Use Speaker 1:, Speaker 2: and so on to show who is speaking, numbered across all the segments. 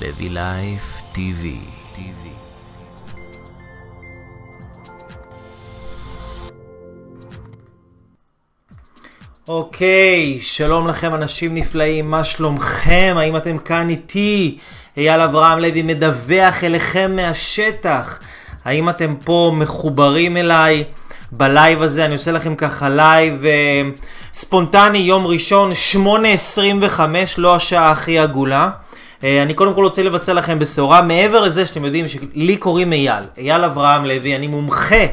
Speaker 1: לוי Life TV.
Speaker 2: אוקיי, שלום לכם אנשים נפלאים, מה שלומכם? האם אתם כאן איתי? אייל אברהם לוי מדווח אליכם מהשטח. האם אתם פה מחוברים אליי בלייב הזה? אני עושה לכם ככה לייב אה, ספונטני, יום ראשון, 8.25, לא השעה הכי עגולה. אה, אני קודם כל רוצה לבשר לכם בשורה, מעבר לזה שאתם יודעים שלי קוראים אייל, אייל אברהם לוי, אני מומחה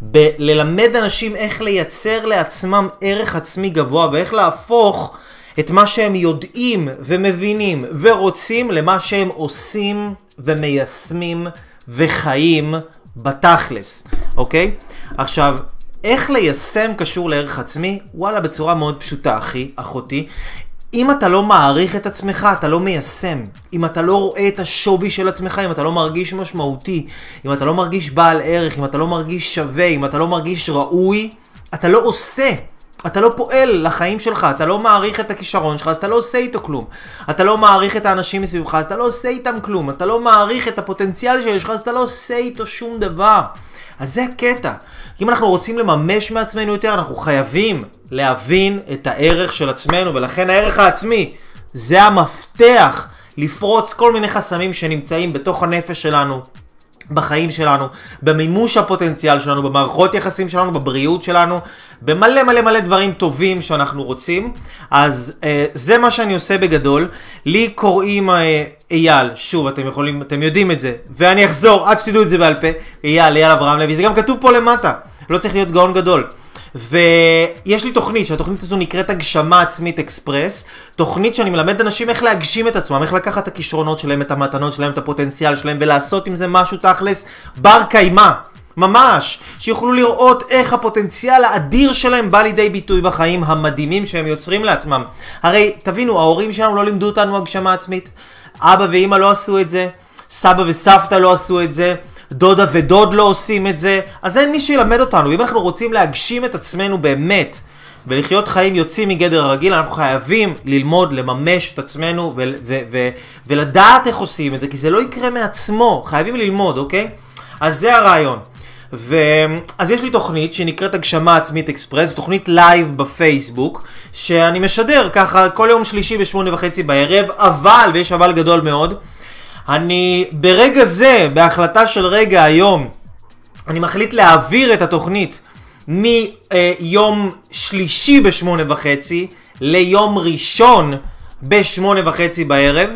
Speaker 2: בללמד אנשים איך לייצר לעצמם ערך עצמי גבוה ואיך להפוך את מה שהם יודעים ומבינים ורוצים למה שהם עושים ומיישמים וחיים בתכלס, אוקיי? עכשיו, איך ליישם קשור לערך עצמי? וואלה, בצורה מאוד פשוטה, אחי, אחותי. אם אתה לא מעריך את עצמך, אתה לא מיישם. אם אתה לא רואה את השווי של עצמך, אם אתה לא מרגיש משמעותי, אם אתה לא מרגיש בעל ערך, אם אתה לא מרגיש שווה, אם אתה לא מרגיש ראוי, אתה לא עושה. אתה לא פועל לחיים שלך, אתה לא מעריך את הכישרון שלך, אז אתה לא עושה איתו כלום. אתה לא מעריך את האנשים מסביבך, אז אתה לא עושה איתם כלום. אתה לא מעריך את הפוטנציאל שיש לך, אז אתה לא עושה איתו שום דבר. אז זה הקטע. אם אנחנו רוצים לממש מעצמנו יותר, אנחנו חייבים להבין את הערך של עצמנו, ולכן הערך העצמי זה המפתח לפרוץ כל מיני חסמים שנמצאים בתוך הנפש שלנו, בחיים שלנו, במימוש הפוטנציאל שלנו, במערכות יחסים שלנו, בבריאות שלנו, במלא מלא מלא דברים טובים שאנחנו רוצים. אז אה, זה מה שאני עושה בגדול. לי קוראים אה, אייל, שוב, אתם יכולים, אתם יודעים את זה, ואני אחזור עד שתדעו את זה בעל פה, אייל, אייל אברהם לוי, זה גם כתוב פה למטה, לא צריך להיות גאון גדול. ויש לי תוכנית, שהתוכנית הזו נקראת הגשמה עצמית אקספרס, תוכנית שאני מלמד אנשים איך להגשים את עצמם, איך לקחת את הכישרונות שלהם, את המתנות שלהם, את הפוטנציאל שלהם, ולעשות עם זה משהו תכלס בר קיימא. ממש, שיוכלו לראות איך הפוטנציאל האדיר שלהם בא לידי ביטוי בחיים המדהימים שהם יוצרים לעצמם. הרי, תבינו, ההורים שלנו לא לימדו אותנו הגשמה עצמית. אבא ואימא לא עשו את זה, סבא וסבתא לא עשו את זה, דודה ודוד לא עושים את זה, אז אין מי שילמד אותנו. אם אנחנו רוצים להגשים את עצמנו באמת, ולחיות חיים יוצאים מגדר הרגיל, אנחנו חייבים ללמוד, לממש את עצמנו ו- ו- ו- ולדעת איך עושים את זה, כי זה לא יקרה מעצמו, חייבים ללמוד, אוקיי? אז זה הרעיון. ו... אז יש לי תוכנית שנקראת הגשמה עצמית אקספרס, זו תוכנית לייב בפייסבוק, שאני משדר ככה כל יום שלישי בשמונה וחצי בערב, אבל, ויש אבל גדול מאוד, אני ברגע זה, בהחלטה של רגע היום, אני מחליט להעביר את התוכנית מיום שלישי בשמונה וחצי ליום ראשון בשמונה וחצי בערב.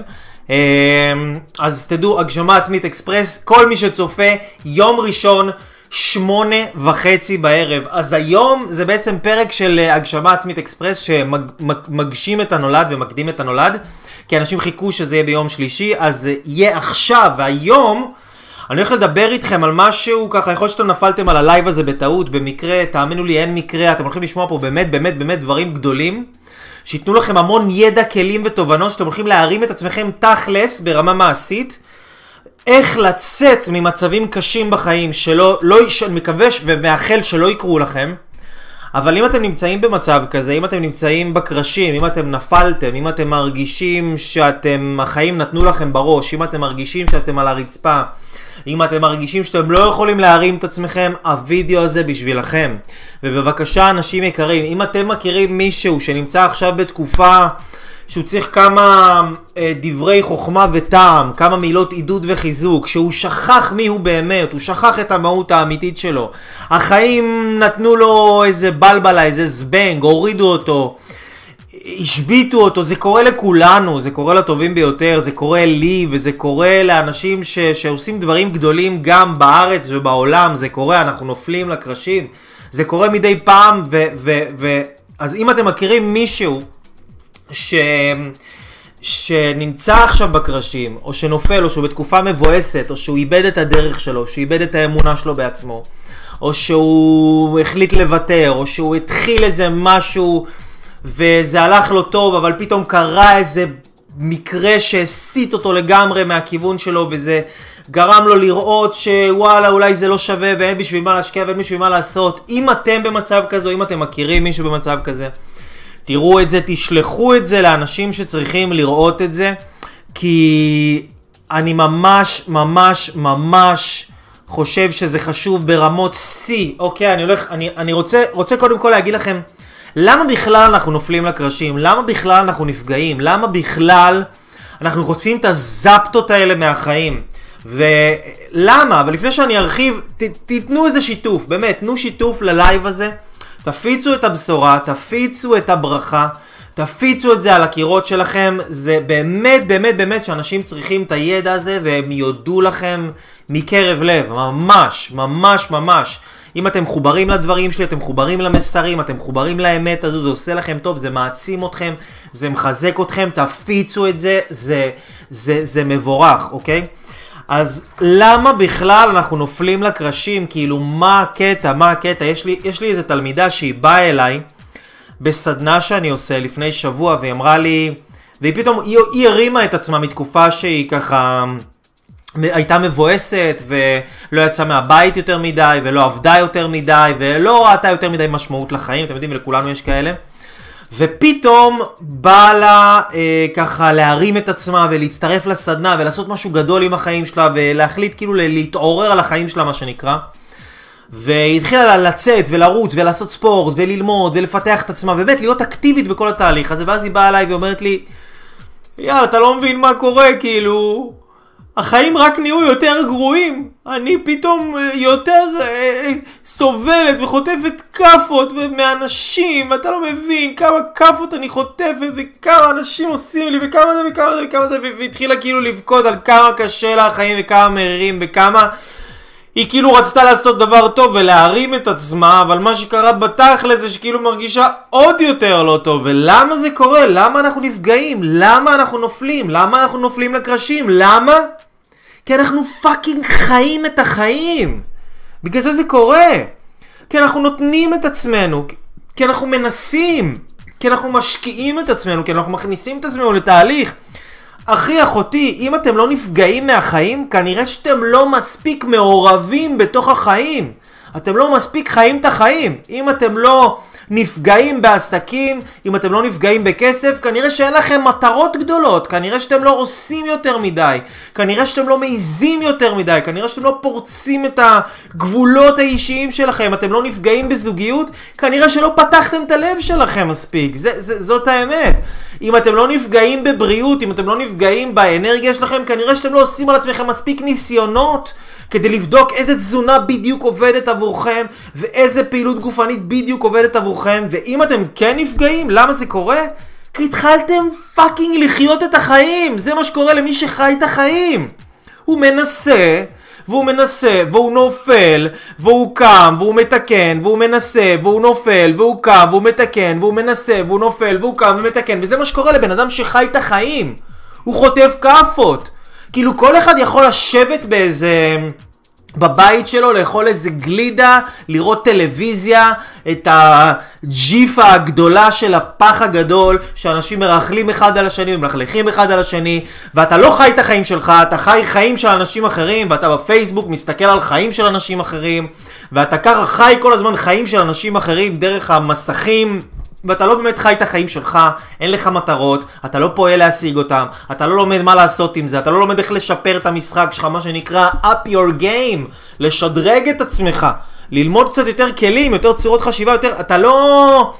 Speaker 2: אז תדעו, הגשמה עצמית אקספרס, כל מי שצופה, יום ראשון, שמונה וחצי בערב. אז היום זה בעצם פרק של הגשמה עצמית אקספרס שמגשים את הנולד ומקדים את הנולד. כי אנשים חיכו שזה יהיה ביום שלישי, אז זה יהיה עכשיו, והיום אני הולך לדבר איתכם על משהו ככה, יכול להיות שאתם נפלתם על הלייב הזה בטעות, במקרה, תאמינו לי, אין מקרה, אתם הולכים לשמוע פה באמת באמת באמת דברים גדולים. שייתנו לכם המון ידע, כלים ותובנות, שאתם הולכים להרים את עצמכם תכלס ברמה מעשית. איך לצאת ממצבים קשים בחיים שלא, לא, אני מקווה ומאחל שלא יקרו לכם. אבל אם אתם נמצאים במצב כזה, אם אתם נמצאים בקרשים, אם אתם נפלתם, אם אתם מרגישים שאתם, החיים נתנו לכם בראש, אם אתם מרגישים שאתם על הרצפה, אם אתם מרגישים שאתם לא יכולים להרים את עצמכם, הווידאו הזה בשבילכם. ובבקשה, אנשים יקרים, אם אתם מכירים מישהו שנמצא עכשיו בתקופה שהוא צריך כמה אה, דברי חוכמה וטעם, כמה מילות עידוד וחיזוק, שהוא שכח מי הוא באמת, הוא שכח את המהות האמיתית שלו. החיים נתנו לו איזה בלבלה, איזה זבנג, הורידו אותו. השביתו אותו, זה קורה לכולנו, זה קורה לטובים ביותר, זה קורה לי וזה קורה לאנשים ש, שעושים דברים גדולים גם בארץ ובעולם, זה קורה, אנחנו נופלים לקרשים, זה קורה מדי פעם, ו, ו, ו, אז אם אתם מכירים מישהו ש... שנמצא עכשיו בקרשים, או שנופל, או שהוא בתקופה מבואסת, או שהוא איבד את הדרך שלו, שהוא איבד את האמונה שלו בעצמו, או שהוא החליט לוותר, או שהוא התחיל איזה משהו וזה הלך לו טוב, אבל פתאום קרה איזה מקרה שהסיט אותו לגמרי מהכיוון שלו, וזה גרם לו לראות שוואלה, אולי זה לא שווה, ואין בשביל מה להשקיע ואין בשביל מה לעשות. אם אתם במצב כזה, או אם אתם מכירים מישהו במצב כזה, תראו את זה, תשלחו את זה לאנשים שצריכים לראות את זה, כי אני ממש, ממש, ממש חושב שזה חשוב ברמות שיא. אוקיי, אני הולך, אני, אני רוצה, רוצה קודם כל להגיד לכם, למה בכלל אנחנו נופלים לקרשים? למה בכלל אנחנו נפגעים? למה בכלל אנחנו רוצים את הזפטות האלה מהחיים? ולמה? אבל לפני שאני ארחיב, ת, תיתנו איזה שיתוף, באמת, תנו שיתוף ללייב הזה, תפיצו את הבשורה, תפיצו את הברכה. תפיצו את זה על הקירות שלכם, זה באמת באמת באמת שאנשים צריכים את הידע הזה והם יודו לכם מקרב לב, ממש, ממש ממש. אם אתם מחוברים לדברים שלי, אתם מחוברים למסרים, אתם מחוברים לאמת הזו, זה עושה לכם טוב, זה מעצים אתכם, זה מחזק אתכם, תפיצו את זה, זה, זה, זה מבורך, אוקיי? אז למה בכלל אנחנו נופלים לקרשים? כאילו, מה הקטע? מה הקטע? יש לי, יש לי איזה תלמידה שהיא באה אליי, בסדנה שאני עושה לפני שבוע, והיא אמרה לי, והיא פתאום, היא, היא הרימה את עצמה מתקופה שהיא ככה הייתה מבואסת, ולא יצאה מהבית יותר מדי, ולא עבדה יותר מדי, ולא ראתה יותר מדי משמעות לחיים, אתם יודעים, לכולנו יש כאלה. ופתאום בא לה אה, ככה להרים את עצמה ולהצטרף לסדנה ולעשות משהו גדול עם החיים שלה ולהחליט כאילו להתעורר על החיים שלה מה שנקרא. והיא התחילה לצאת ולרוץ ולעשות ספורט וללמוד ולפתח את עצמה, באמת להיות אקטיבית בכל התהליך הזה, ואז היא באה אליי ואומרת לי, יאללה, אתה לא מבין מה קורה, כאילו, החיים רק נהיו יותר גרועים. אני פתאום אה, יותר אה, סובלת וחוטפת כאפות מאנשים, אתה לא מבין כמה כאפות אני חוטפת וכמה אנשים עושים לי וכמה זה וכמה זה וכמה זה והתחילה כאילו לבכות על כמה קשה לה החיים וכמה מרירים וכמה... היא כאילו רצתה לעשות דבר טוב ולהרים את עצמה, אבל מה שקרה בתכל'ס זה שכאילו מרגישה עוד יותר לא טוב. ולמה זה קורה? למה אנחנו נפגעים? למה אנחנו נופלים? למה אנחנו נופלים לקרשים? למה? כי אנחנו פאקינג חיים את החיים. בגלל זה זה קורה. כי אנחנו נותנים את עצמנו. כי אנחנו מנסים. כי אנחנו משקיעים את עצמנו. כי אנחנו מכניסים את עצמנו לתהליך. אחי, אחותי, אם אתם לא נפגעים מהחיים, כנראה שאתם לא מספיק מעורבים בתוך החיים. אתם לא מספיק חיים את החיים. אם אתם לא נפגעים בעסקים, אם אתם לא נפגעים בכסף, כנראה שאין לכם מטרות גדולות, כנראה שאתם לא עושים יותר מדי, כנראה שאתם לא מעיזים יותר מדי, כנראה שאתם לא פורצים את הגבולות האישיים שלכם, אתם לא נפגעים בזוגיות, כנראה שלא פתחתם את הלב שלכם מספיק, זה, זה, זאת האמת. אם אתם לא נפגעים בבריאות, אם אתם לא נפגעים באנרגיה שלכם, כנראה שאתם לא עושים על עצמכם מספיק ניסיונות. כדי לבדוק איזה תזונה בדיוק עובדת עבורכם ואיזה פעילות גופנית בדיוק עובדת עבורכם ואם אתם כן נפגעים, למה זה קורה? כי התחלתם fucking לחיות את החיים זה מה שקורה למי שחי את החיים הוא מנסה והוא מנסה, והוא נופל, והוא קם, והוא מתקן, והוא מנסה, והוא נופל, והוא קם, והוא מתקן, והוא מנסה, והוא נופל, והוא קם ומתקן, וזה מה שקורה לבן אדם שחי את החיים. הוא חוטף כאפות. כאילו כל אחד יכול לשבת באיזה... בבית שלו, לאכול איזה גלידה, לראות טלוויזיה, את הג'יפה הגדולה של הפח הגדול, שאנשים מרכלים אחד על השני ומלכלכים אחד על השני, ואתה לא חי את החיים שלך, אתה חי חיים של אנשים אחרים, ואתה בפייסבוק מסתכל על חיים של אנשים אחרים, ואתה ככה חי כל הזמן חיים של אנשים אחרים דרך המסכים ואתה לא באמת חי את החיים שלך, אין לך מטרות, אתה לא פועל להשיג אותם, אתה לא לומד מה לעשות עם זה, אתה לא לומד איך לשפר את המשחק שלך, מה שנקרא up your game, לשדרג את עצמך, ללמוד קצת יותר כלים, יותר צורות חשיבה, יותר, אתה לא...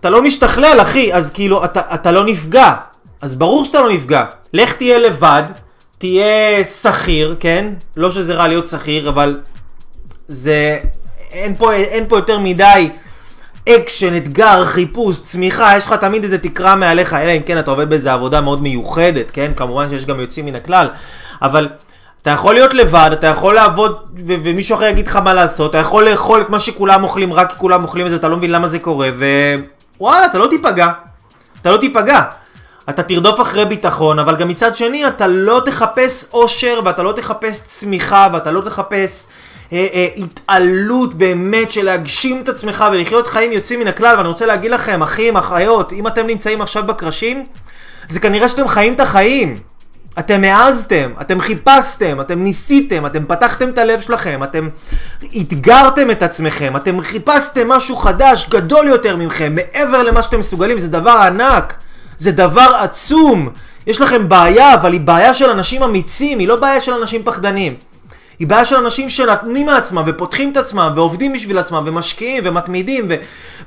Speaker 2: אתה לא משתכלל, אחי, אז כאילו, אתה, אתה לא נפגע. אז ברור שאתה לא נפגע. לך תהיה לבד, תהיה שכיר, כן? לא שזה רע להיות שכיר, אבל זה... אין פה, אין פה יותר מדי אקשן, אתגר, חיפוש, צמיחה, יש לך תמיד איזה תקרה מעליך, אלא אם כן אתה עובד באיזה עבודה מאוד מיוחדת, כן? כמובן שיש גם יוצאים מן הכלל, אבל אתה יכול להיות לבד, אתה יכול לעבוד ו- ומישהו אחר יגיד לך מה לעשות, אתה יכול לאכול את מה שכולם אוכלים רק כי כולם אוכלים את זה, אתה לא מבין למה זה קורה, ווואלה, אתה לא תיפגע. אתה לא תיפגע. אתה תרדוף אחרי ביטחון, אבל גם מצד שני אתה לא תחפש אושר ואתה לא תחפש צמיחה ואתה לא תחפש אה, אה, התעלות באמת של להגשים את עצמך ולחיות חיים יוצאים מן הכלל, ואני רוצה להגיד לכם, אחים, אחיות, אם אתם נמצאים עכשיו בקרשים, זה כנראה שאתם חיים את החיים. אתם העזתם, אתם חיפשתם, אתם ניסיתם, אתם פתחתם את הלב שלכם, אתם אתגרתם את עצמכם, אתם חיפשתם משהו חדש, גדול יותר ממכם, מעבר למה שאתם מסוגלים, זה דבר ענק. זה דבר עצום. יש לכם בעיה, אבל היא בעיה של אנשים אמיצים, היא לא בעיה של אנשים פחדנים. היא בעיה של אנשים שנתנים מעצמם ופותחים את עצמם ועובדים בשביל עצמם ומשקיעים ומתמידים ו-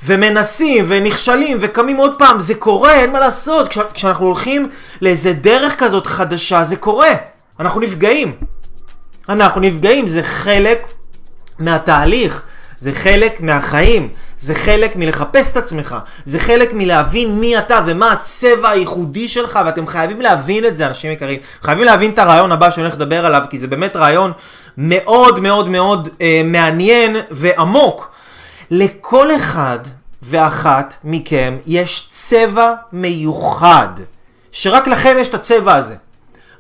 Speaker 2: ומנסים ונכשלים וקמים עוד פעם, זה קורה, אין מה לעשות. כש- כשאנחנו הולכים לאיזה דרך כזאת חדשה, זה קורה. אנחנו נפגעים. אנחנו נפגעים, זה חלק מהתהליך. זה חלק מהחיים, זה חלק מלחפש את עצמך, זה חלק מלהבין מי אתה ומה הצבע הייחודי שלך, ואתם חייבים להבין את זה, אנשים יקרים. חייבים להבין את הרעיון הבא שאני הולך לדבר עליו, כי זה באמת רעיון מאוד מאוד מאוד אה, מעניין ועמוק. לכל אחד ואחת מכם יש צבע מיוחד, שרק לכם יש את הצבע הזה.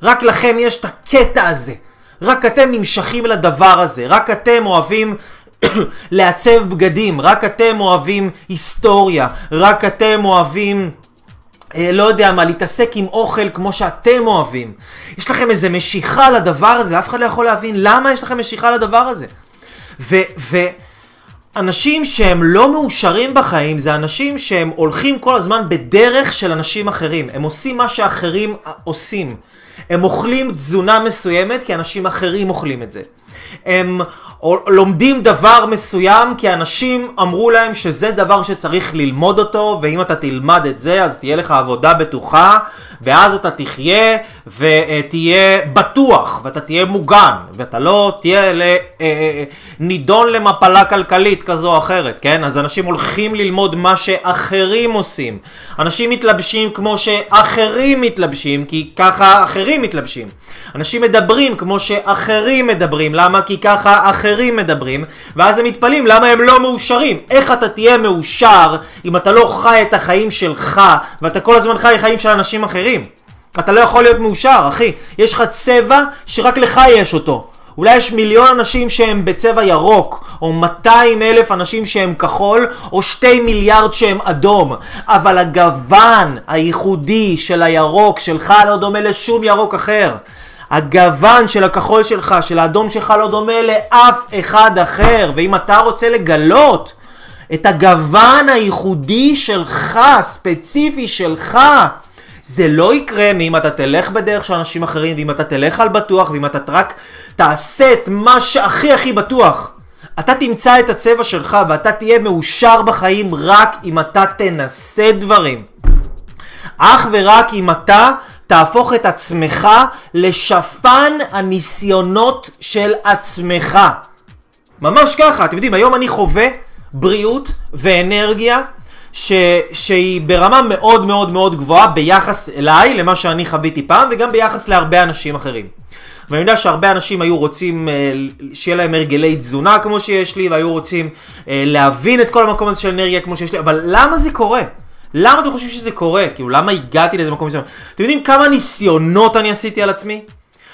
Speaker 2: רק לכם יש את הקטע הזה. רק אתם נמשכים לדבר הזה. רק אתם אוהבים לעצב בגדים, רק אתם אוהבים היסטוריה, רק אתם אוהבים... אה, לא יודע מה, להתעסק עם אוכל כמו שאתם אוהבים. יש לכם איזה משיכה לדבר הזה, אף אחד לא יכול להבין למה יש לכם משיכה לדבר הזה. ואנשים שהם לא מאושרים בחיים, זה אנשים שהם הולכים כל הזמן בדרך של אנשים אחרים. הם עושים מה שאחרים עושים. הם אוכלים תזונה מסוימת כי אנשים אחרים אוכלים את זה. הם לומדים דבר מסוים כי אנשים אמרו להם שזה דבר שצריך ללמוד אותו ואם אתה תלמד את זה אז תהיה לך עבודה בטוחה ואז אתה תחיה ותהיה בטוח ואתה תהיה מוגן ואתה לא תהיה אה, אה, אה, נידון למפלה כלכלית כזו או אחרת, כן? אז אנשים הולכים ללמוד מה שאחרים עושים. אנשים מתלבשים כמו שאחרים מתלבשים כי ככה אחרים מתלבשים. אנשים מדברים כמו שאחרים מדברים. למה? כי ככה אחרים מדברים. ואז הם מתפלאים למה הם לא מאושרים. איך אתה תהיה מאושר אם אתה לא חי את החיים שלך ואתה כל הזמן חי חיים של אנשים אחרים? אתה לא יכול להיות מאושר, אחי. יש לך צבע שרק לך יש אותו. אולי יש מיליון אנשים שהם בצבע ירוק, או 200 אלף אנשים שהם כחול, או 2 מיליארד שהם אדום. אבל הגוון הייחודי של הירוק שלך לא דומה לשום ירוק אחר. הגוון של הכחול שלך, של האדום שלך, לא דומה לאף אחד אחר. ואם אתה רוצה לגלות את הגוון הייחודי שלך, ספציפי שלך, זה לא יקרה מאם אתה תלך בדרך של אנשים אחרים, ואם אתה תלך על בטוח, ואם אתה רק תעשה את מה שהכי הכי בטוח. אתה תמצא את הצבע שלך ואתה תהיה מאושר בחיים רק אם אתה תנסה דברים. אך ורק אם אתה תהפוך את עצמך לשפן הניסיונות של עצמך. ממש ככה, אתם יודעים, היום אני חווה בריאות ואנרגיה ש, שהיא ברמה מאוד מאוד מאוד גבוהה ביחס אליי, למה שאני חוויתי פעם, וגם ביחס להרבה אנשים אחרים. ואני יודע שהרבה אנשים היו רוצים אה, שיהיה להם הרגלי תזונה כמו שיש לי, והיו רוצים אה, להבין את כל המקום הזה של אנרגיה כמו שיש לי, אבל למה זה קורה? למה אתם חושבים שזה קורה? כאילו, למה הגעתי לאיזה מקום מסוים? אתם יודעים כמה ניסיונות אני עשיתי על עצמי?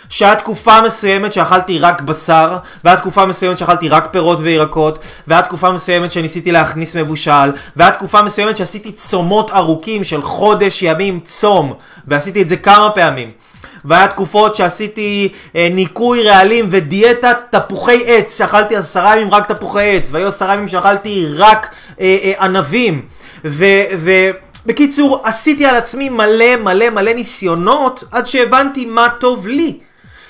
Speaker 2: שהיה תקופה מסוימת שאכלתי רק בשר, והיה תקופה מסוימת שאכלתי רק פירות וירקות, והיה תקופה מסוימת שניסיתי להכניס מבושל, והיה תקופה מסוימת שעשיתי צומות ארוכים של חודש ימים צום, ועשיתי את זה כמה פעמים. והיה תקופות שעשיתי אה, ניקוי רעלים ודיאטת תפוחי עץ, שאכלתי עשרה ימים רק תפוחי עץ, והיו עשרה ימים שאכלתי רק אה, אה, ענבים. ו... ו עשיתי על עצמי מלא מלא מלא ניסיונות עד שהבנתי מה טוב לי.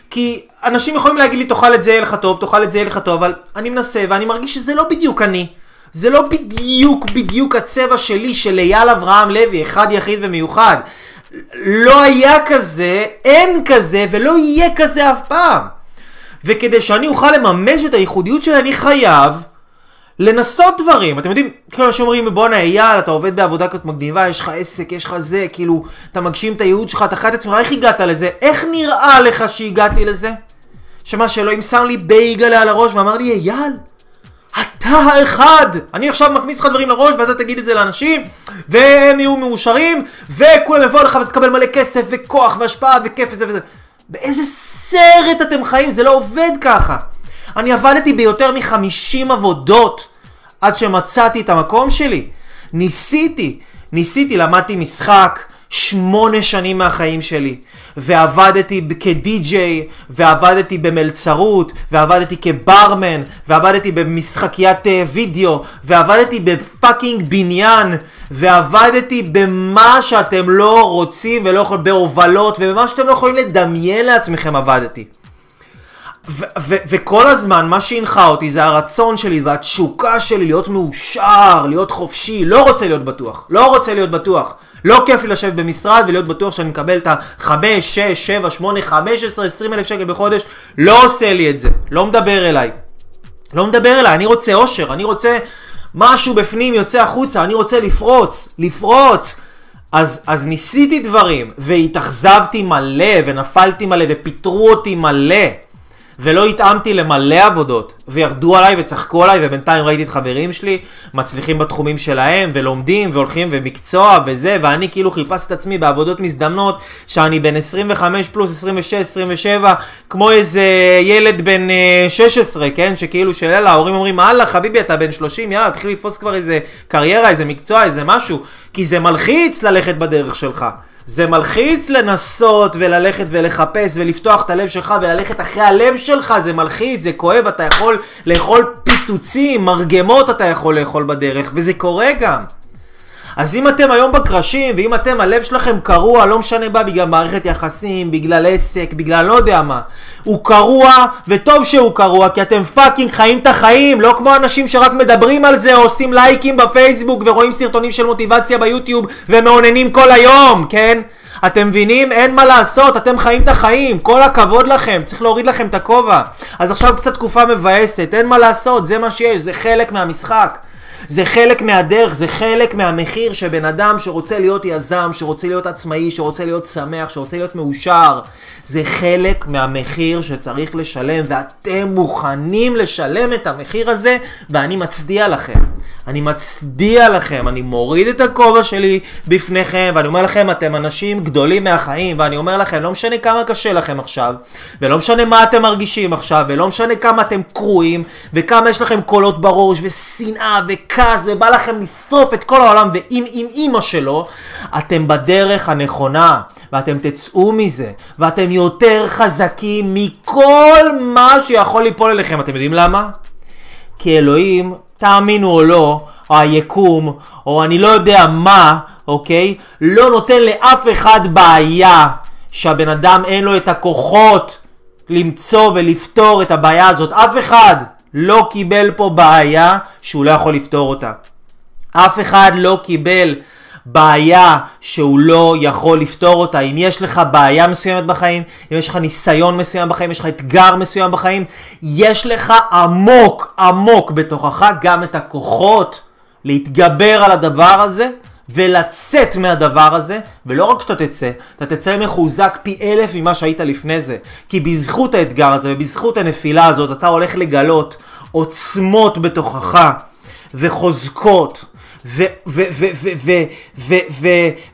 Speaker 2: כי אנשים יכולים להגיד לי, תאכל את זה, יהיה לך טוב, תאכל את זה, יהיה לך טוב, אבל אני מנסה ואני מרגיש שזה לא בדיוק אני. זה לא בדיוק בדיוק הצבע שלי, של אייל אברהם לוי, אחד יחיד ומיוחד. לא היה כזה, אין כזה ולא יהיה כזה אף פעם. וכדי שאני אוכל לממש את הייחודיות שלי, אני חייב לנסות דברים. אתם יודעים, כאילו אנשים אומרים, בואנה אייל, אתה עובד בעבודה כזאת מגניבה, יש לך עסק, יש לך זה, כאילו, אתה מגשים את הייעוד שלך, אתה חי את עצמך, איך הגעת לזה? איך נראה לך שהגעתי לזה? שמה שאלוהים שם לי בייגלה על הראש ואמר לי, אייל, אתה האחד! אני עכשיו מכניס לך דברים לראש ואתה תגיד את זה לאנשים והם יהיו מאושרים וכולם יבואו לך ותקבל מלא כסף וכוח והשפעה וכיף וזה וזה באיזה סרט אתם חיים? זה לא עובד ככה אני עבדתי ביותר מ-50 עבודות עד שמצאתי את המקום שלי ניסיתי, ניסיתי, למדתי משחק שמונה שנים מהחיים שלי, ועבדתי כדי-ג'יי, ועבדתי במלצרות, ועבדתי כברמן, ועבדתי במשחקיית אה, וידאו, ועבדתי בפאקינג בניין, ועבדתי במה שאתם לא רוצים ולא יכולים, בהובלות, ובמה שאתם לא יכולים לדמיין לעצמכם עבדתי. ו- ו- וכל הזמן מה שהנחה אותי זה הרצון שלי והתשוקה שלי להיות מאושר, להיות חופשי, לא רוצה להיות בטוח, לא רוצה להיות בטוח. לא כיף לי לשבת במשרד ולהיות בטוח שאני מקבל את ה-5, 6, 7, 8, 15, 20 אלף שקל בחודש, לא עושה לי את זה, לא מדבר אליי. לא מדבר אליי, אני רוצה אושר, אני רוצה משהו בפנים יוצא החוצה, אני רוצה לפרוץ, לפרוץ. אז, אז ניסיתי דברים, והתאכזבתי מלא, ונפלתי מלא, ופיטרו אותי מלא. ולא התאמתי למלא עבודות, וירדו עליי וצחקו עליי, ובינתיים ראיתי את חברים שלי מצליחים בתחומים שלהם, ולומדים, והולכים, ומקצוע, וזה, ואני כאילו חיפשתי את עצמי בעבודות מזדמנות, שאני בן 25 פלוס 26, 27, כמו איזה ילד בן 16, אה, כן? שכאילו של ההורים אומרים, הלאה חביבי אתה בן 30, יאללה תתחיל לתפוס כבר איזה קריירה, איזה מקצוע, איזה משהו, כי זה מלחיץ ללכת בדרך שלך. זה מלחיץ לנסות וללכת ולחפש ולפתוח את הלב שלך וללכת אחרי הלב שלך, זה מלחיץ, זה כואב, אתה יכול לאכול פיצוצים, מרגמות אתה יכול לאכול בדרך, וזה קורה גם. אז אם אתם היום בקרשים, ואם אתם, הלב שלכם קרוע, לא משנה מה, בגלל מערכת יחסים, בגלל עסק, בגלל לא יודע מה, הוא קרוע, וטוב שהוא קרוע, כי אתם fucking חיים את החיים, לא כמו אנשים שרק מדברים על זה, או עושים לייקים בפייסבוק, ורואים סרטונים של מוטיבציה ביוטיוב, ומאוננים כל היום, כן? אתם מבינים? אין מה לעשות, אתם חיים את החיים, כל הכבוד לכם, צריך להוריד לכם את הכובע. אז עכשיו קצת תקופה מבאסת, אין מה לעשות, זה מה שיש, זה חלק מהמשחק. זה חלק מהדרך, זה חלק מהמחיר שבן אדם שרוצה להיות יזם, שרוצה להיות עצמאי, שרוצה להיות שמח, שרוצה להיות מאושר, זה חלק מהמחיר שצריך לשלם, ואתם מוכנים לשלם את המחיר הזה, ואני מצדיע לכם. אני מצדיע לכם, אני מוריד את הכובע שלי בפניכם, ואני אומר לכם, אתם אנשים גדולים מהחיים, ואני אומר לכם, לא משנה כמה קשה לכם עכשיו, ולא משנה מה אתם מרגישים עכשיו, ולא משנה כמה אתם קרועים, וכמה יש לכם קולות בראש, ושנאה, וכעס, ובא לכם לשרוף את כל העולם, ועם עם אימא שלו, אתם בדרך הנכונה, ואתם תצאו מזה, ואתם יותר חזקים מכל מה שיכול ליפול אליכם. אתם יודעים למה? כי אלוהים תאמינו או לא, או היקום, או אני לא יודע מה, אוקיי? לא נותן לאף אחד בעיה שהבן אדם אין לו את הכוחות למצוא ולפתור את הבעיה הזאת. אף אחד לא קיבל פה בעיה שהוא לא יכול לפתור אותה. אף אחד לא קיבל בעיה שהוא לא יכול לפתור אותה. אם יש לך בעיה מסוימת בחיים, אם יש לך ניסיון מסוים בחיים, יש לך אתגר מסוים בחיים, יש לך עמוק עמוק בתוכך גם את הכוחות להתגבר על הדבר הזה ולצאת מהדבר הזה, ולא רק שאתה תצא, אתה תצא מחוזק פי אלף ממה שהיית לפני זה. כי בזכות האתגר הזה ובזכות הנפילה הזאת אתה הולך לגלות עוצמות בתוכך וחוזקות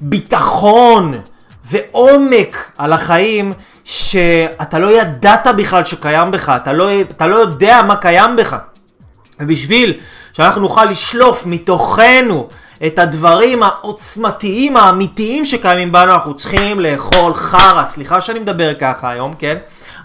Speaker 2: וביטחון ועומק על החיים שאתה לא ידעת בכלל שקיים בך, אתה לא, אתה לא יודע מה קיים בך. ובשביל שאנחנו נוכל לשלוף מתוכנו את הדברים העוצמתיים, האמיתיים שקיימים בנו, אנחנו צריכים לאכול חרא. סליחה שאני מדבר ככה היום, כן?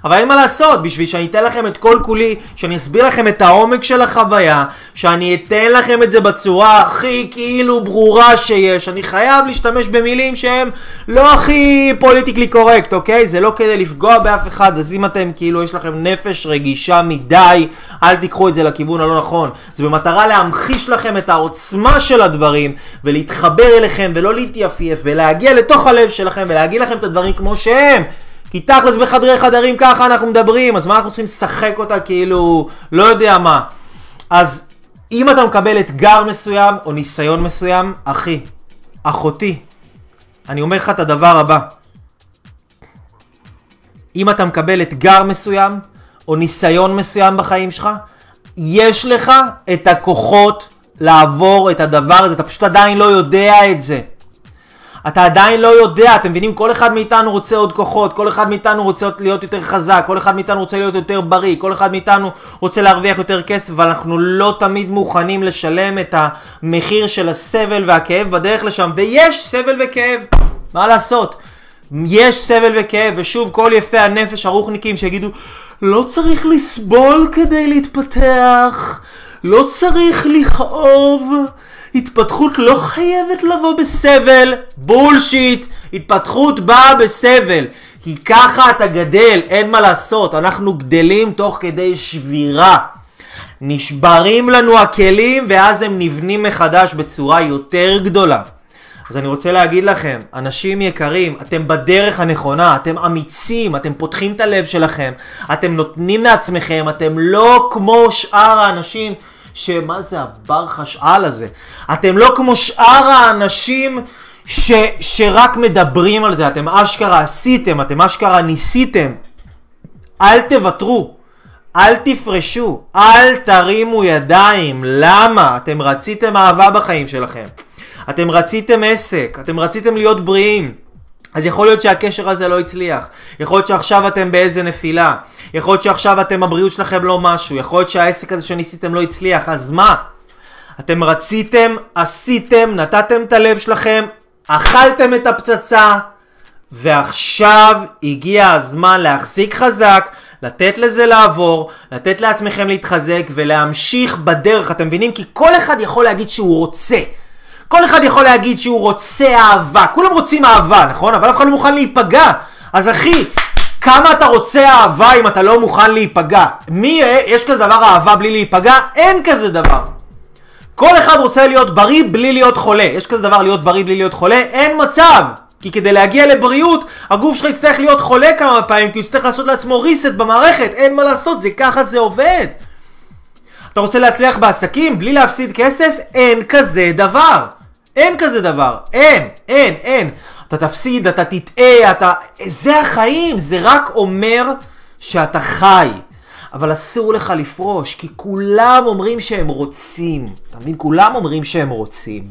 Speaker 2: אבל אין מה לעשות, בשביל שאני אתן לכם את כל כולי, שאני אסביר לכם את העומק של החוויה, שאני אתן לכם את זה בצורה הכי כאילו ברורה שיש, אני חייב להשתמש במילים שהם לא הכי פוליטיקלי קורקט, אוקיי? זה לא כדי לפגוע באף אחד, אז אם אתם כאילו יש לכם נפש רגישה מדי, אל תיקחו את זה לכיוון הלא נכון. זה במטרה להמחיש לכם את העוצמה של הדברים, ולהתחבר אליכם, ולא להתייפייף, ולהגיע לתוך הלב שלכם, ולהגיד לכם את הדברים כמו שהם. כי תכלס בחדרי חדרים ככה אנחנו מדברים, אז מה אנחנו צריכים לשחק אותה כאילו, לא יודע מה. אז אם אתה מקבל אתגר מסוים או ניסיון מסוים, אחי, אחותי, אני אומר לך את הדבר הבא. אם אתה מקבל אתגר מסוים או ניסיון מסוים בחיים שלך, יש לך את הכוחות לעבור את הדבר הזה, אתה פשוט עדיין לא יודע את זה. אתה עדיין לא יודע, אתם מבינים? כל אחד מאיתנו רוצה עוד כוחות, כל אחד מאיתנו רוצה להיות יותר חזק, כל אחד מאיתנו רוצה להיות יותר בריא, כל אחד מאיתנו רוצה להרוויח יותר כסף, אבל אנחנו לא תמיד מוכנים לשלם את המחיר של הסבל והכאב בדרך לשם, ויש סבל וכאב. מה לעשות? יש סבל וכאב, ושוב כל יפי הנפש הרוחניקים שיגידו לא צריך לסבול כדי להתפתח, לא צריך לכאוב, התפתחות לא חייבת לבוא בסבל, בולשיט, התפתחות באה בסבל, כי ככה אתה גדל, אין מה לעשות, אנחנו גדלים תוך כדי שבירה. נשברים לנו הכלים ואז הם נבנים מחדש בצורה יותר גדולה. אז אני רוצה להגיד לכם, אנשים יקרים, אתם בדרך הנכונה, אתם אמיצים, אתם פותחים את הלב שלכם, אתם נותנים לעצמכם, אתם לא כמו שאר האנשים, שמה זה הבר חשאל הזה? אתם לא כמו שאר האנשים ש, שרק מדברים על זה, אתם אשכרה עשיתם, אתם אשכרה ניסיתם. אל תוותרו. אל תפרשו, אל תרימו ידיים. למה? אתם רציתם אהבה בחיים שלכם. אתם רציתם עסק, אתם רציתם להיות בריאים. אז יכול להיות שהקשר הזה לא הצליח. יכול להיות שעכשיו אתם באיזה נפילה. יכול להיות שעכשיו אתם, הבריאות שלכם לא משהו. יכול להיות שהעסק הזה שניסיתם לא הצליח. אז מה? אתם רציתם, עשיתם, נתתם את הלב שלכם, אכלתם את הפצצה, ועכשיו הגיע הזמן להחזיק חזק, לתת לזה לעבור, לתת לעצמכם להתחזק ולהמשיך בדרך, אתם מבינים? כי כל אחד יכול להגיד שהוא רוצה. כל אחד יכול להגיד שהוא רוצה אהבה, כולם רוצים אהבה, נכון? אבל אף אחד לא מוכן להיפגע. אז אחי, כמה אתה רוצה אהבה אם אתה לא מוכן להיפגע? מי, יש כזה דבר אהבה בלי להיפגע? אין כזה דבר. כל אחד רוצה להיות בריא בלי להיות חולה. יש כזה דבר להיות בריא בלי להיות חולה? אין מצב. כי כדי להגיע לבריאות, הגוף שלך יצטרך להיות חולה כמה פעמים, כי הוא יצטרך לעשות לעצמו reset במערכת, אין מה לעשות, זה ככה זה עובד. אתה רוצה להצליח בעסקים בלי להפסיד כסף? אין כזה דבר. אין כזה דבר. אין, אין, אין. אתה תפסיד, אתה תטעה, אתה... זה החיים, זה רק אומר שאתה חי. אבל אסור לך לפרוש, כי כולם אומרים שהם רוצים. אתה מבין? כולם אומרים שהם רוצים.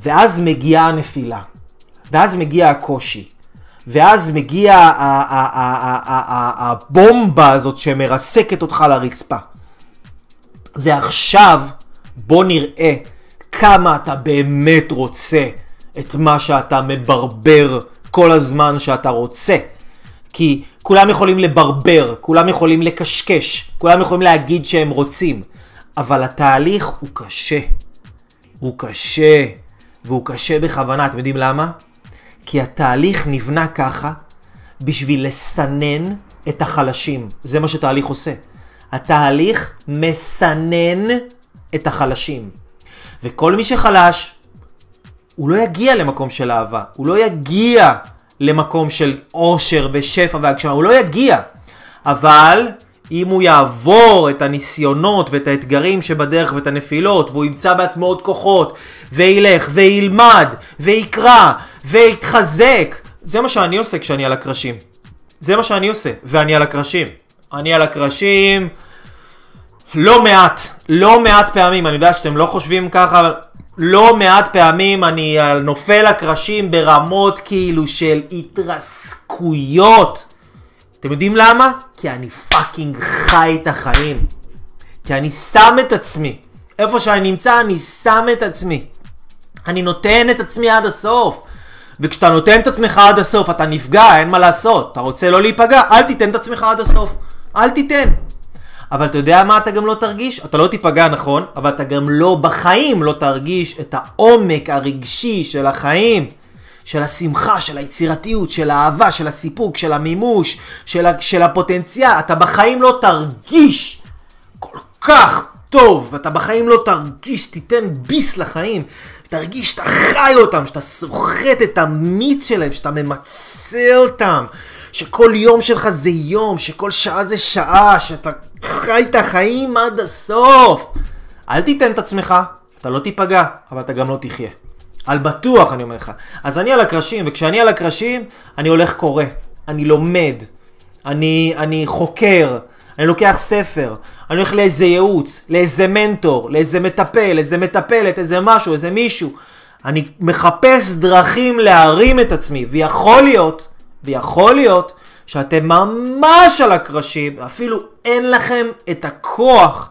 Speaker 2: ואז מגיעה הנפילה. ואז מגיע הקושי. ואז מגיע הבומבה הזאת שמרסקת אותך לרצפה. ועכשיו בוא נראה כמה אתה באמת רוצה את מה שאתה מברבר כל הזמן שאתה רוצה. כי כולם יכולים לברבר, כולם יכולים לקשקש, כולם יכולים להגיד שהם רוצים, אבל התהליך הוא קשה. הוא קשה, והוא קשה בכוונה. אתם יודעים למה? כי התהליך נבנה ככה בשביל לסנן את החלשים. זה מה שתהליך עושה. התהליך מסנן את החלשים. וכל מי שחלש, הוא לא יגיע למקום של אהבה. הוא לא יגיע למקום של עושר ושפע והגשמה. הוא לא יגיע. אבל אם הוא יעבור את הניסיונות ואת האתגרים שבדרך ואת הנפילות, והוא ימצא בעצמו עוד כוחות, וילך, וילמד, ויקרא, ויתחזק, זה מה שאני עושה כשאני על הקרשים. זה מה שאני עושה, ואני על הקרשים. אני על הקרשים לא מעט, לא מעט פעמים, אני יודע שאתם לא חושבים ככה, אבל לא מעט פעמים אני נופל הקרשים ברמות כאילו של התרסקויות. אתם יודעים למה? כי אני fucking חי את החיים. כי אני שם את עצמי. איפה שאני נמצא אני שם את עצמי. אני נותן את עצמי עד הסוף. וכשאתה נותן את עצמך עד הסוף אתה נפגע, אין מה לעשות. אתה רוצה לא להיפגע, אל תיתן את עצמך עד הסוף. אל תיתן. אבל אתה יודע מה אתה גם לא תרגיש? אתה לא תיפגע נכון, אבל אתה גם לא בחיים לא תרגיש את העומק הרגשי של החיים. של השמחה, של היצירתיות, של האהבה, של הסיפוק, של המימוש, של, של הפוטנציאל. אתה בחיים לא תרגיש כל כך טוב, אתה בחיים לא תרגיש, תיתן ביס לחיים, תרגיש שאתה חי אותם, שאתה סוחט את המיץ שלהם, שאתה ממצה אותם, שכל יום שלך זה יום, שכל שעה זה שעה, שאתה חי את החיים עד הסוף. אל תיתן את עצמך, אתה לא תיפגע, אבל אתה גם לא תחיה. על בטוח, אני אומר לך. אז אני על הקרשים, וכשאני על הקרשים, אני הולך קורא, אני לומד, אני, אני חוקר, אני לוקח ספר, אני הולך לאיזה ייעוץ, לאיזה מנטור, לאיזה מטפל, איזה מטפלת, איזה משהו, איזה מישהו. אני מחפש דרכים להרים את עצמי, ויכול להיות, ויכול להיות, שאתם ממש על הקרשים, אפילו אין לכם את הכוח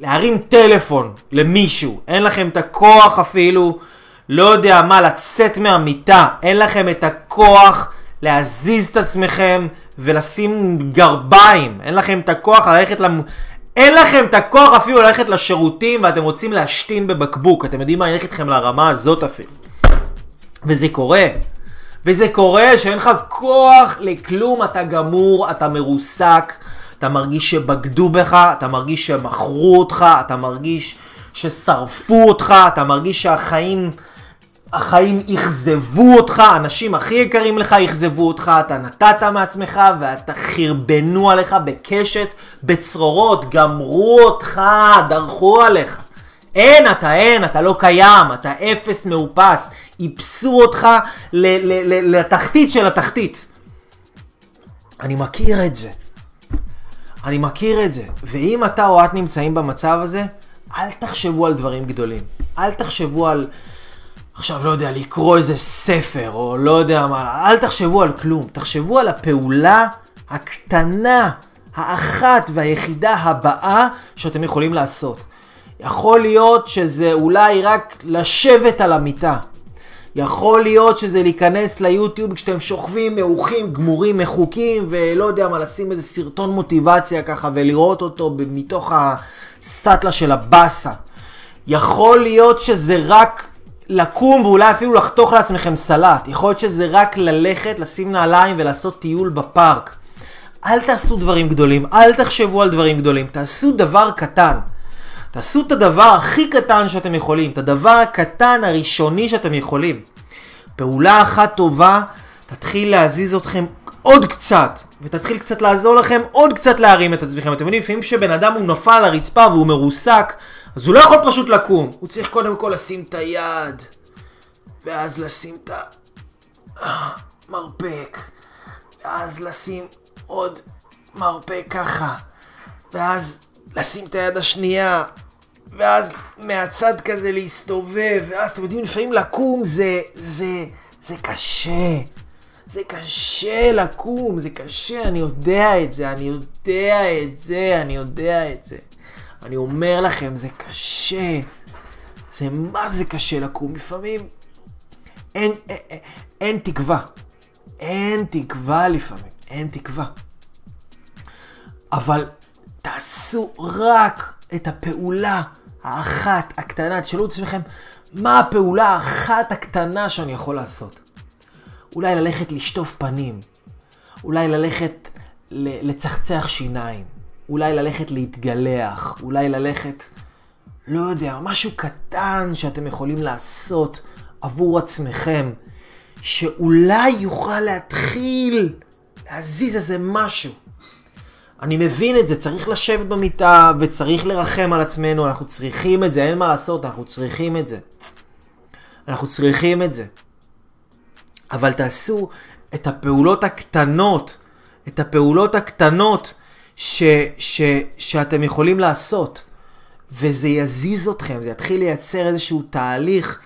Speaker 2: להרים טלפון למישהו, אין לכם את הכוח אפילו לא יודע מה, לצאת מהמיטה, אין לכם את הכוח להזיז את עצמכם ולשים גרביים, אין לכם את הכוח ללכת למ... אין לכם את הכוח אפילו ללכת לשירותים ואתם רוצים להשתין בבקבוק, אתם יודעים מה, אני אלך איתכם לרמה הזאת אפילו. וזה קורה. וזה קורה שאין לך כוח לכלום, אתה גמור, אתה מרוסק, אתה מרגיש שבגדו בך, אתה מרגיש שמכרו אותך, אתה מרגיש ששרפו אותך, אתה מרגיש שהחיים... החיים אכזבו אותך, האנשים הכי יקרים לך אכזבו אותך, אתה נתת מעצמך ואתה חרבנו עליך בקשת, בצרורות, גמרו אותך, דרכו עליך. אין, אתה אין, אתה לא קיים, אתה אפס מאופס, איפסו אותך לתחתית של התחתית. אני מכיר את זה. אני מכיר את זה. ואם אתה או את נמצאים במצב הזה, אל תחשבו על דברים גדולים. אל תחשבו על... עכשיו, לא יודע, לקרוא איזה ספר, או לא יודע מה, אל תחשבו על כלום. תחשבו על הפעולה הקטנה, האחת והיחידה הבאה שאתם יכולים לעשות. יכול להיות שזה אולי רק לשבת על המיטה. יכול להיות שזה להיכנס ליוטיוב כשאתם שוכבים, מעוכים, גמורים, מחוקים, ולא יודע מה, לשים איזה סרטון מוטיבציה ככה ולראות אותו מתוך הסאטלה של הבאסה. יכול להיות שזה רק לקום ואולי אפילו לחתוך לעצמכם סלט. יכול להיות שזה רק ללכת, לשים נעליים ולעשות טיול בפארק. אל תעשו דברים גדולים, אל תחשבו על דברים גדולים, תעשו דבר קטן. תעשו את הדבר הכי קטן שאתם יכולים, את הדבר הקטן הראשוני שאתם יכולים. פעולה אחת טובה תתחיל להזיז אתכם עוד קצת, ותתחיל קצת לעזור לכם עוד קצת להרים את עצמכם. אתם יודעים, לפעמים כשבן אדם הוא נפל על הרצפה והוא מרוסק, אז הוא לא יכול פשוט לקום. הוא צריך קודם כל לשים את היד, ואז לשים את המרפק, ואז לשים עוד מרפק ככה, ואז לשים את היד השנייה, ואז מהצד כזה להסתובב, ואז אתם יודעים, לפעמים לקום זה, זה, זה קשה. זה קשה לקום, זה קשה, אני יודע את זה, אני יודע את זה, אני יודע את זה. אני אומר לכם, זה קשה. זה מה זה קשה לקום. לפעמים אין, אין, אין, אין תקווה. אין תקווה לפעמים, אין תקווה. אבל תעשו רק את הפעולה האחת, הקטנה. תשאלו את עצמכם, מה הפעולה האחת הקטנה שאני יכול לעשות? אולי ללכת לשטוף פנים, אולי ללכת לצחצח שיניים, אולי ללכת להתגלח, אולי ללכת, לא יודע, משהו קטן שאתם יכולים לעשות עבור עצמכם, שאולי יוכל להתחיל להזיז איזה משהו. אני מבין את זה, צריך לשבת במיטה וצריך לרחם על עצמנו, אנחנו צריכים את זה, אין מה לעשות, אנחנו צריכים את זה. אנחנו צריכים את זה. אבל תעשו את הפעולות הקטנות, את הפעולות הקטנות ש, ש, שאתם יכולים לעשות. וזה יזיז אתכם, זה יתחיל לייצר איזשהו תהליך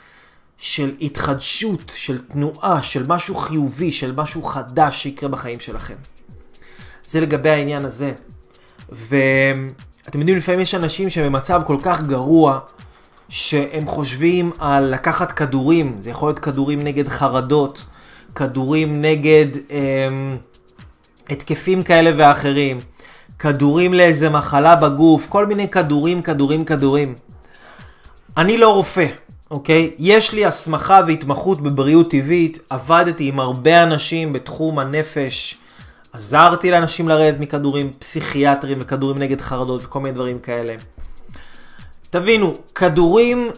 Speaker 2: של התחדשות, של תנועה, של משהו חיובי, של משהו חדש שיקרה בחיים שלכם. זה לגבי העניין הזה. ואתם יודעים, לפעמים יש אנשים שבמצב כל כך גרוע, שהם חושבים על לקחת כדורים, זה יכול להיות כדורים נגד חרדות, כדורים נגד אמ, התקפים כאלה ואחרים, כדורים לאיזה מחלה בגוף, כל מיני כדורים, כדורים, כדורים. אני לא רופא, אוקיי? יש לי הסמכה והתמחות בבריאות טבעית, עבדתי עם הרבה אנשים בתחום הנפש, עזרתי לאנשים לרדת מכדורים פסיכיאטריים וכדורים נגד חרדות וכל מיני דברים כאלה. תבינו, כדורים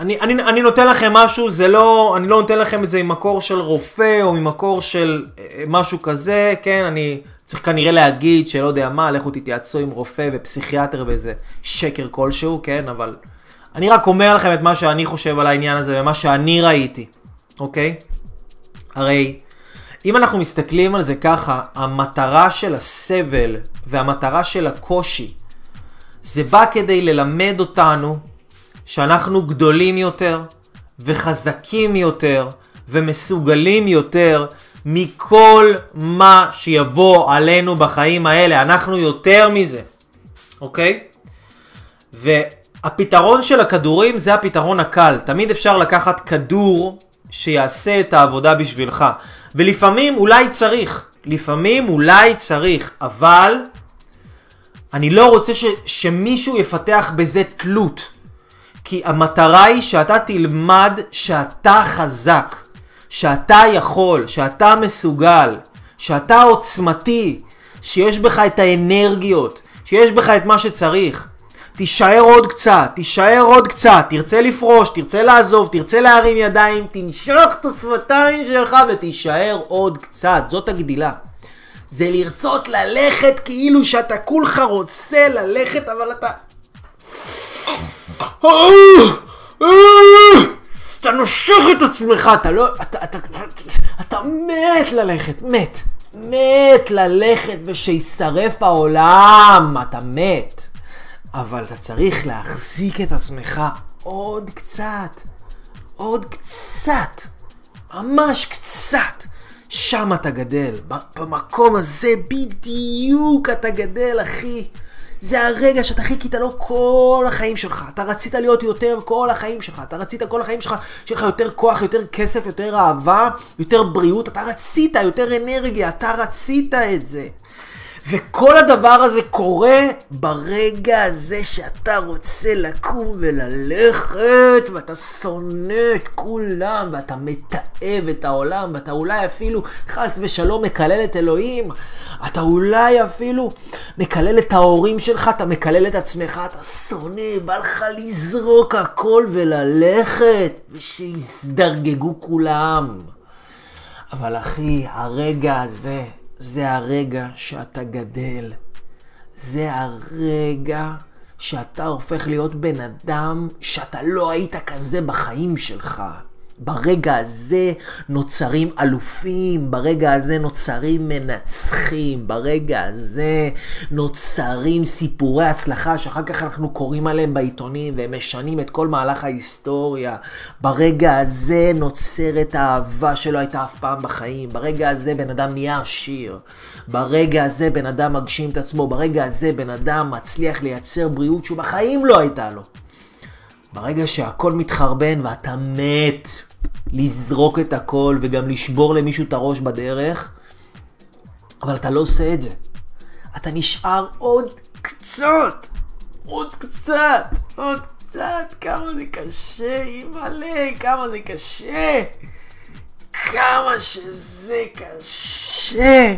Speaker 2: אני, אני, אני נותן לכם משהו, זה לא, אני לא נותן לכם את זה ממקור של רופא או ממקור של אה, משהו כזה, כן, אני צריך כנראה להגיד שלא יודע מה, לכו תתייעצו עם רופא ופסיכיאטר וזה שקר כלשהו, כן, אבל אני רק אומר לכם את מה שאני חושב על העניין הזה ומה שאני ראיתי, אוקיי? הרי אם אנחנו מסתכלים על זה ככה, המטרה של הסבל והמטרה של הקושי, זה בא כדי ללמד אותנו שאנחנו גדולים יותר וחזקים יותר ומסוגלים יותר מכל מה שיבוא עלינו בחיים האלה. אנחנו יותר מזה, אוקיי? הפתרון של הכדורים זה הפתרון הקל. תמיד אפשר לקחת כדור שיעשה את העבודה בשבילך. ולפעמים אולי צריך, לפעמים אולי צריך, אבל אני לא רוצה ש, שמישהו יפתח בזה תלות. כי המטרה היא שאתה תלמד שאתה חזק, שאתה יכול, שאתה מסוגל, שאתה עוצמתי, שיש בך את האנרגיות, שיש בך את מה שצריך. תישאר עוד קצת, תישאר עוד קצת, תרצה לפרוש, תרצה לעזוב, תרצה להרים ידיים, תנשוך את השפתיים שלך ותישאר עוד קצת, זאת הגדילה. זה לרצות ללכת כאילו שאתה כולך רוצה ללכת, אבל אתה... אתה נושך את עצמך, אתה לא... אתה, אתה, אתה, אתה מת ללכת, מת. מת ללכת ושישרף העולם, אתה מת. אבל אתה צריך להחזיק את עצמך עוד קצת. עוד קצת. ממש קצת. שם אתה גדל. במקום הזה בדיוק אתה גדל, אחי. זה הרגע שאתה חיכית לו כל החיים שלך. אתה רצית להיות יותר כל החיים שלך. אתה רצית כל החיים שלך, שיהיה לך יותר כוח, יותר כסף, יותר אהבה, יותר בריאות. אתה רצית יותר אנרגיה, אתה רצית את זה. וכל הדבר הזה קורה ברגע הזה שאתה רוצה לקום וללכת, ואתה שונא את כולם, ואתה מתעב את העולם, ואתה אולי אפילו, חס ושלום, מקלל את אלוהים, אתה אולי אפילו מקלל את ההורים שלך, אתה מקלל את עצמך, אתה שונא, בא לך לזרוק הכל וללכת, ושיזדרגגו כולם. אבל אחי, הרגע הזה, זה הרגע שאתה גדל. זה הרגע שאתה הופך להיות בן אדם שאתה לא היית כזה בחיים שלך. ברגע הזה נוצרים אלופים, ברגע הזה נוצרים מנצחים, ברגע הזה נוצרים סיפורי הצלחה שאחר כך אנחנו קוראים עליהם בעיתונים והם משנים את כל מהלך ההיסטוריה. ברגע הזה נוצרת האהבה שלא הייתה אף פעם בחיים, ברגע הזה בן אדם נהיה עשיר, ברגע הזה בן אדם מגשים את עצמו, ברגע הזה בן אדם מצליח לייצר בריאות שהוא בחיים לא הייתה לו. ברגע שהכל מתחרבן ואתה מת, לזרוק את הכל וגם לשבור למישהו את הראש בדרך, אבל אתה לא עושה את זה. אתה נשאר עוד קצת, עוד קצת, עוד קצת, כמה זה קשה, אימא'לה, כמה זה קשה, כמה שזה קשה.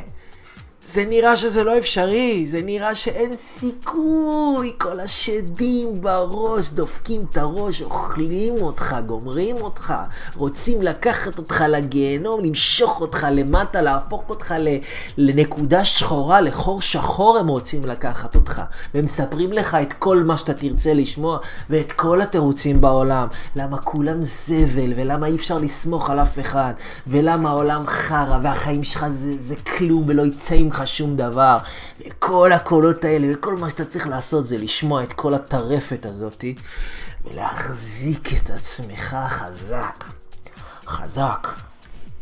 Speaker 2: זה נראה שזה לא אפשרי, זה נראה שאין סיכוי, כל השדים בראש דופקים את הראש, אוכלים אותך, גומרים אותך, רוצים לקחת אותך לגיהנום, למשוך אותך למטה, להפוך אותך לנקודה שחורה, לחור שחור הם רוצים לקחת אותך. והם מספרים לך את כל מה שאתה תרצה לשמוע, ואת כל התירוצים בעולם. למה כולם זבל, ולמה אי אפשר לסמוך על אף אחד, ולמה העולם חרא, והחיים שלך זה, זה כלום, ולא יצא ממך לך שום דבר. וכל הקולות האלה, וכל מה שאתה צריך לעשות זה לשמוע את כל הטרפת הזאתי, ולהחזיק את עצמך חזק. חזק.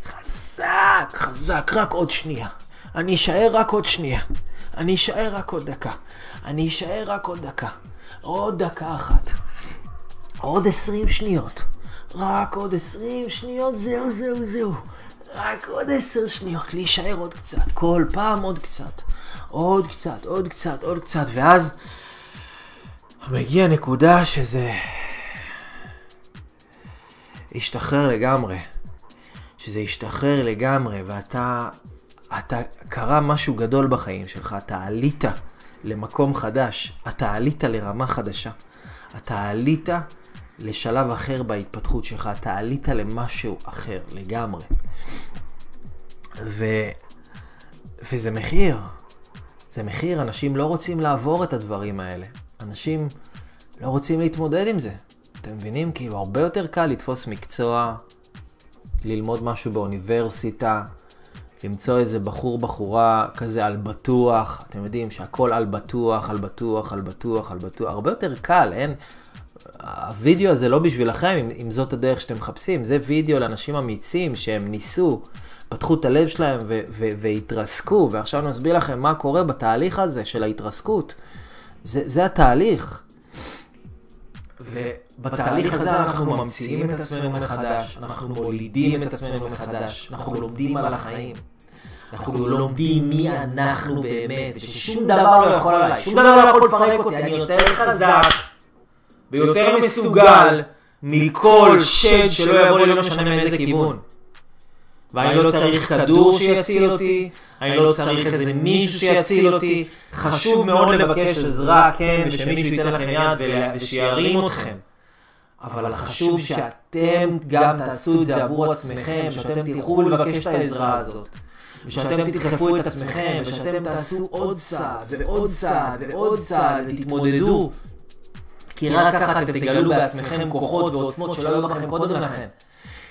Speaker 2: חזק, חזק, רק עוד שנייה. אני אשאר רק עוד שנייה. אני אשאר רק עוד דקה. אני אשאר רק עוד דקה. עוד דקה אחת. עוד עשרים שניות. רק עוד עשרים שניות, זהו, זהו, זהו. רק עוד עשר שניות, להישאר עוד קצת, כל פעם עוד קצת, עוד קצת, עוד קצת, עוד קצת, ואז מגיע נקודה שזה השתחרר לגמרי, שזה השתחרר לגמרי, ואתה, אתה, קרה משהו גדול בחיים שלך, אתה עלית למקום חדש, אתה עלית לרמה חדשה, אתה עלית לשלב אחר בהתפתחות שלך, אתה עלית למשהו אחר לגמרי. ו... וזה מחיר. זה מחיר, אנשים לא רוצים לעבור את הדברים האלה. אנשים לא רוצים להתמודד עם זה. אתם מבינים? כאילו, הרבה יותר קל לתפוס מקצוע, ללמוד משהו באוניברסיטה, למצוא איזה בחור, בחורה כזה על בטוח. אתם יודעים שהכל על בטוח, על בטוח, על בטוח, על בטוח. הרבה יותר קל, אין... הווידאו הזה לא בשבילכם, אם, אם זאת הדרך שאתם מחפשים, זה וידאו לאנשים אמיצים שהם ניסו, פתחו את הלב שלהם ו- ו- והתרסקו, ועכשיו נסביר לכם מה קורה בתהליך הזה של ההתרסקות. זה, זה התהליך. ובתהליך הזה אנחנו ממציאים את עצמנו מחדש, אנחנו מולידים את עצמנו מחדש, אנחנו לומדים על החיים. אנחנו לומדים מי אנחנו באמת, וששום דבר לא יכול עליי, שום דבר לא יכול לפרק אותי, אני יותר חזק ויותר מסוגל מכל שד שלא יבוא לי לא משנה מאיזה כיוון. ואני לא צריך כדור שיציל אותי, אני לא צריך איזה מישהו שיציל אותי. חשוב מאוד לבקש עזרה, כן, ושמישהו ייתן לכם יד ושירים אתכם. אבל חשוב שאתם גם תעשו את זה עבור עצמכם, שאתם תלכו לבקש את העזרה הזאת. ושאתם תדחפו את עצמכם, ושאתם תעשו עוד צעד ועוד צעד ועוד צעד ותתמודדו. כי רק ככה אתם תגלו בעצמכם כוחות ועוצמות שלא היו לכם קודם לכן.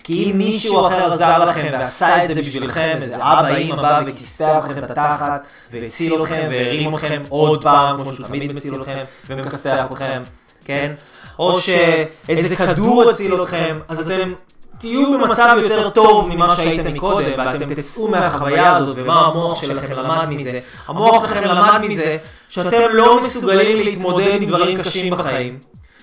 Speaker 2: כי אם מישהו אחר עזר לכם ועשה את זה בשבילכם, איזה אבא, אימא בא וכיסח לכם את התחת, והציל אתכם והרים אתכם עוד פעם, כמו שהוא תמיד מציל אתכם ומכסח אתכם, כן? או שאיזה כדור הציל אתכם, אז אתם תהיו במצב יותר טוב ממה שהייתם מקודם, ואתם תצאו מהחוויה הזאת, ומה המוח שלכם למד מזה. המוח שלכם למד מזה שאתם לא מסוגלים להתמודד עם דברים קשים בחיים.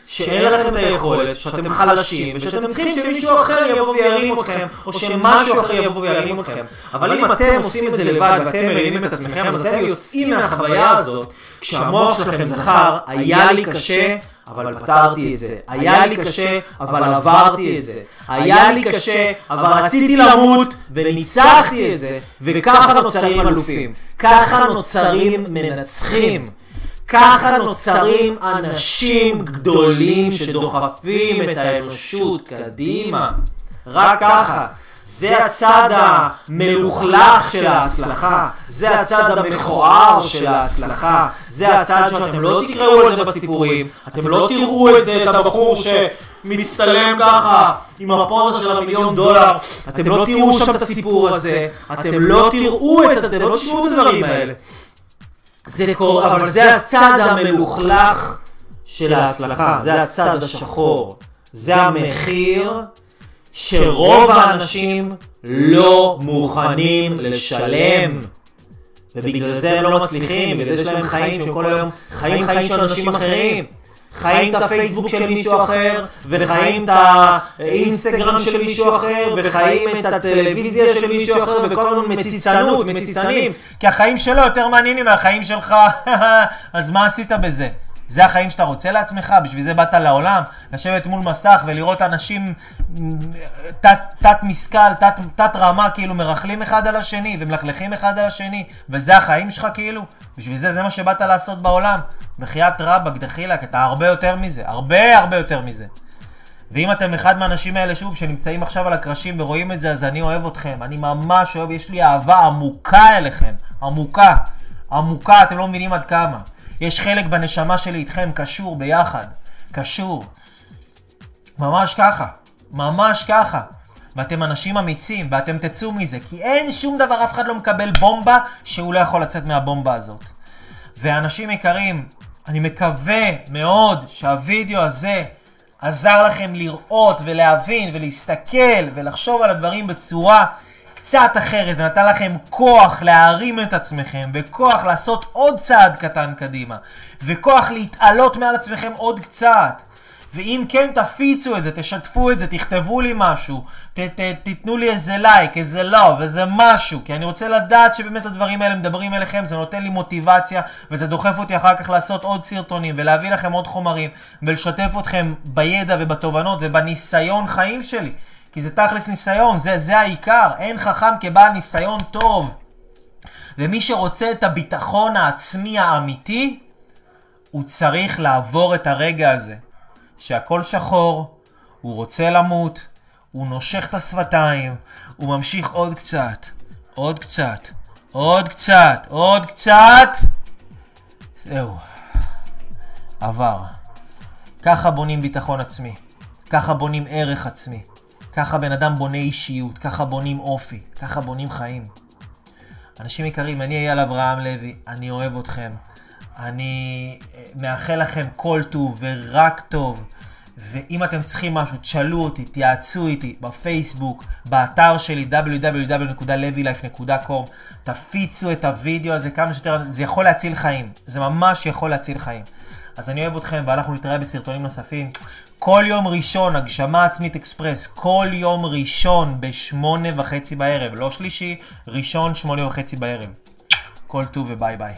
Speaker 2: שאין לכם את היכולת, שאתם חלשים, ושאתם צריכים שמישהו אחר יבוא וירים אתכם, או שמשהו אחר יבוא וירים אתכם. אבל אם אתם עושים את זה לבד ואתם מרימים את עצמכם, אז אתם יוצאים מהחוויה הזאת, כשהמוח שלכם זכר, היה לי קשה, אבל פתרתי את זה. היה לי קשה, אבל עברתי את זה. היה לי קשה, אבל רציתי למות, וניצחתי את זה. וככה נוצרים אלופים. ככה נוצרים מנצחים. ככה נוצרים אנשים גדולים שדוחפים את האנושות קדימה. רק ככה. זה הצד המלוכלך של ההצלחה, זה הצד המכוער של ההצלחה, זה הצד שאתם לא תקראו על זה בסיפורים, אתם לא תראו את זה, את הבחור שמצטלם ככה עם הפוזה של המיליון דולר, אתם לא תראו שם את הסיפור הזה, אתם לא תראו את, לא את הדברים האלה. זה קורה, אבל זה הצד המלוכלך של ההצלחה, זה הצד השחור, זה המחיר שרוב האנשים לא מוכנים לשלם. ובגלל זה הם לא מצליחים, בגלל יש להם חיים שהם כל היום חיים חיים של אנשים אחרים. חיים את הפייסבוק של מישהו אחר, וחיים את האינסטגרם של מישהו אחר, וחיים את הטלוויזיה של מישהו אחר, וכל הזמן מציצנות, מציצנים, כי החיים שלו יותר מעניינים מהחיים שלך, אז מה עשית בזה? זה החיים שאתה רוצה לעצמך? בשביל זה באת לעולם? לשבת מול מסך ולראות אנשים תת, תת משכל, תת, תת רמה, כאילו מרכלים אחד על השני ומלכלכים אחד על השני, וזה החיים שלך כאילו? בשביל זה, זה מה שבאת לעשות בעולם? בחייאת רבאק, דחילק, אתה הרבה יותר מזה, הרבה הרבה יותר מזה. ואם אתם אחד מהאנשים האלה, שוב, שנמצאים עכשיו על הקרשים ורואים את זה, אז אני אוהב אתכם. אני ממש אוהב, יש לי אהבה עמוקה אליכם. עמוקה. עמוקה, אתם לא מבינים עד כמה. יש חלק בנשמה שלי איתכם, קשור ביחד. קשור. ממש ככה. ממש ככה. ואתם אנשים אמיצים, ואתם תצאו מזה, כי אין שום דבר, אף אחד לא מקבל בומבה שהוא לא יכול לצאת מהבומבה הזאת. ואנשים יקרים, אני מקווה מאוד שהווידאו הזה עזר לכם לראות ולהבין ולהסתכל ולחשוב על הדברים בצורה קצת אחרת ונתן לכם כוח להרים את עצמכם וכוח לעשות עוד צעד קטן קדימה וכוח להתעלות מעל עצמכם עוד קצת ואם כן, תפיצו את זה, תשתפו את זה, תכתבו לי משהו, ת, ת, תיתנו לי איזה לייק, איזה לוב, איזה משהו, כי אני רוצה לדעת שבאמת הדברים האלה מדברים אליכם, זה נותן לי מוטיבציה, וזה דוחף אותי אחר כך לעשות עוד סרטונים, ולהביא לכם עוד חומרים, ולשתף אתכם בידע ובתובנות ובניסיון חיים שלי. כי זה תכלס ניסיון, זה, זה העיקר, אין חכם כבעל ניסיון טוב. ומי שרוצה את הביטחון העצמי האמיתי, הוא צריך לעבור את הרגע הזה. שהכל שחור, הוא רוצה למות, הוא נושך את השפתיים, הוא ממשיך עוד קצת, עוד קצת, עוד קצת, עוד קצת. זהו, עבר. ככה בונים ביטחון עצמי, ככה בונים ערך עצמי, ככה בן אדם בונה אישיות, ככה בונים אופי, ככה בונים חיים. אנשים יקרים, אני אייל אברהם לוי, אני אוהב אתכם. אני אה, מאחל לכם כל טוב ורק טוב. ואם אתם צריכים משהו, תשאלו אותי, תיעצו איתי בפייסבוק, באתר שלי www.levylife.com תפיצו את הוידאו הזה כמה שיותר, זה יכול להציל חיים, זה ממש יכול להציל חיים. אז אני אוהב אתכם, ואנחנו נתראה בסרטונים נוספים. כל יום ראשון, הגשמה עצמית אקספרס, כל יום ראשון בשמונה וחצי בערב, לא שלישי, ראשון שמונה וחצי בערב. כל טוב וביי ביי.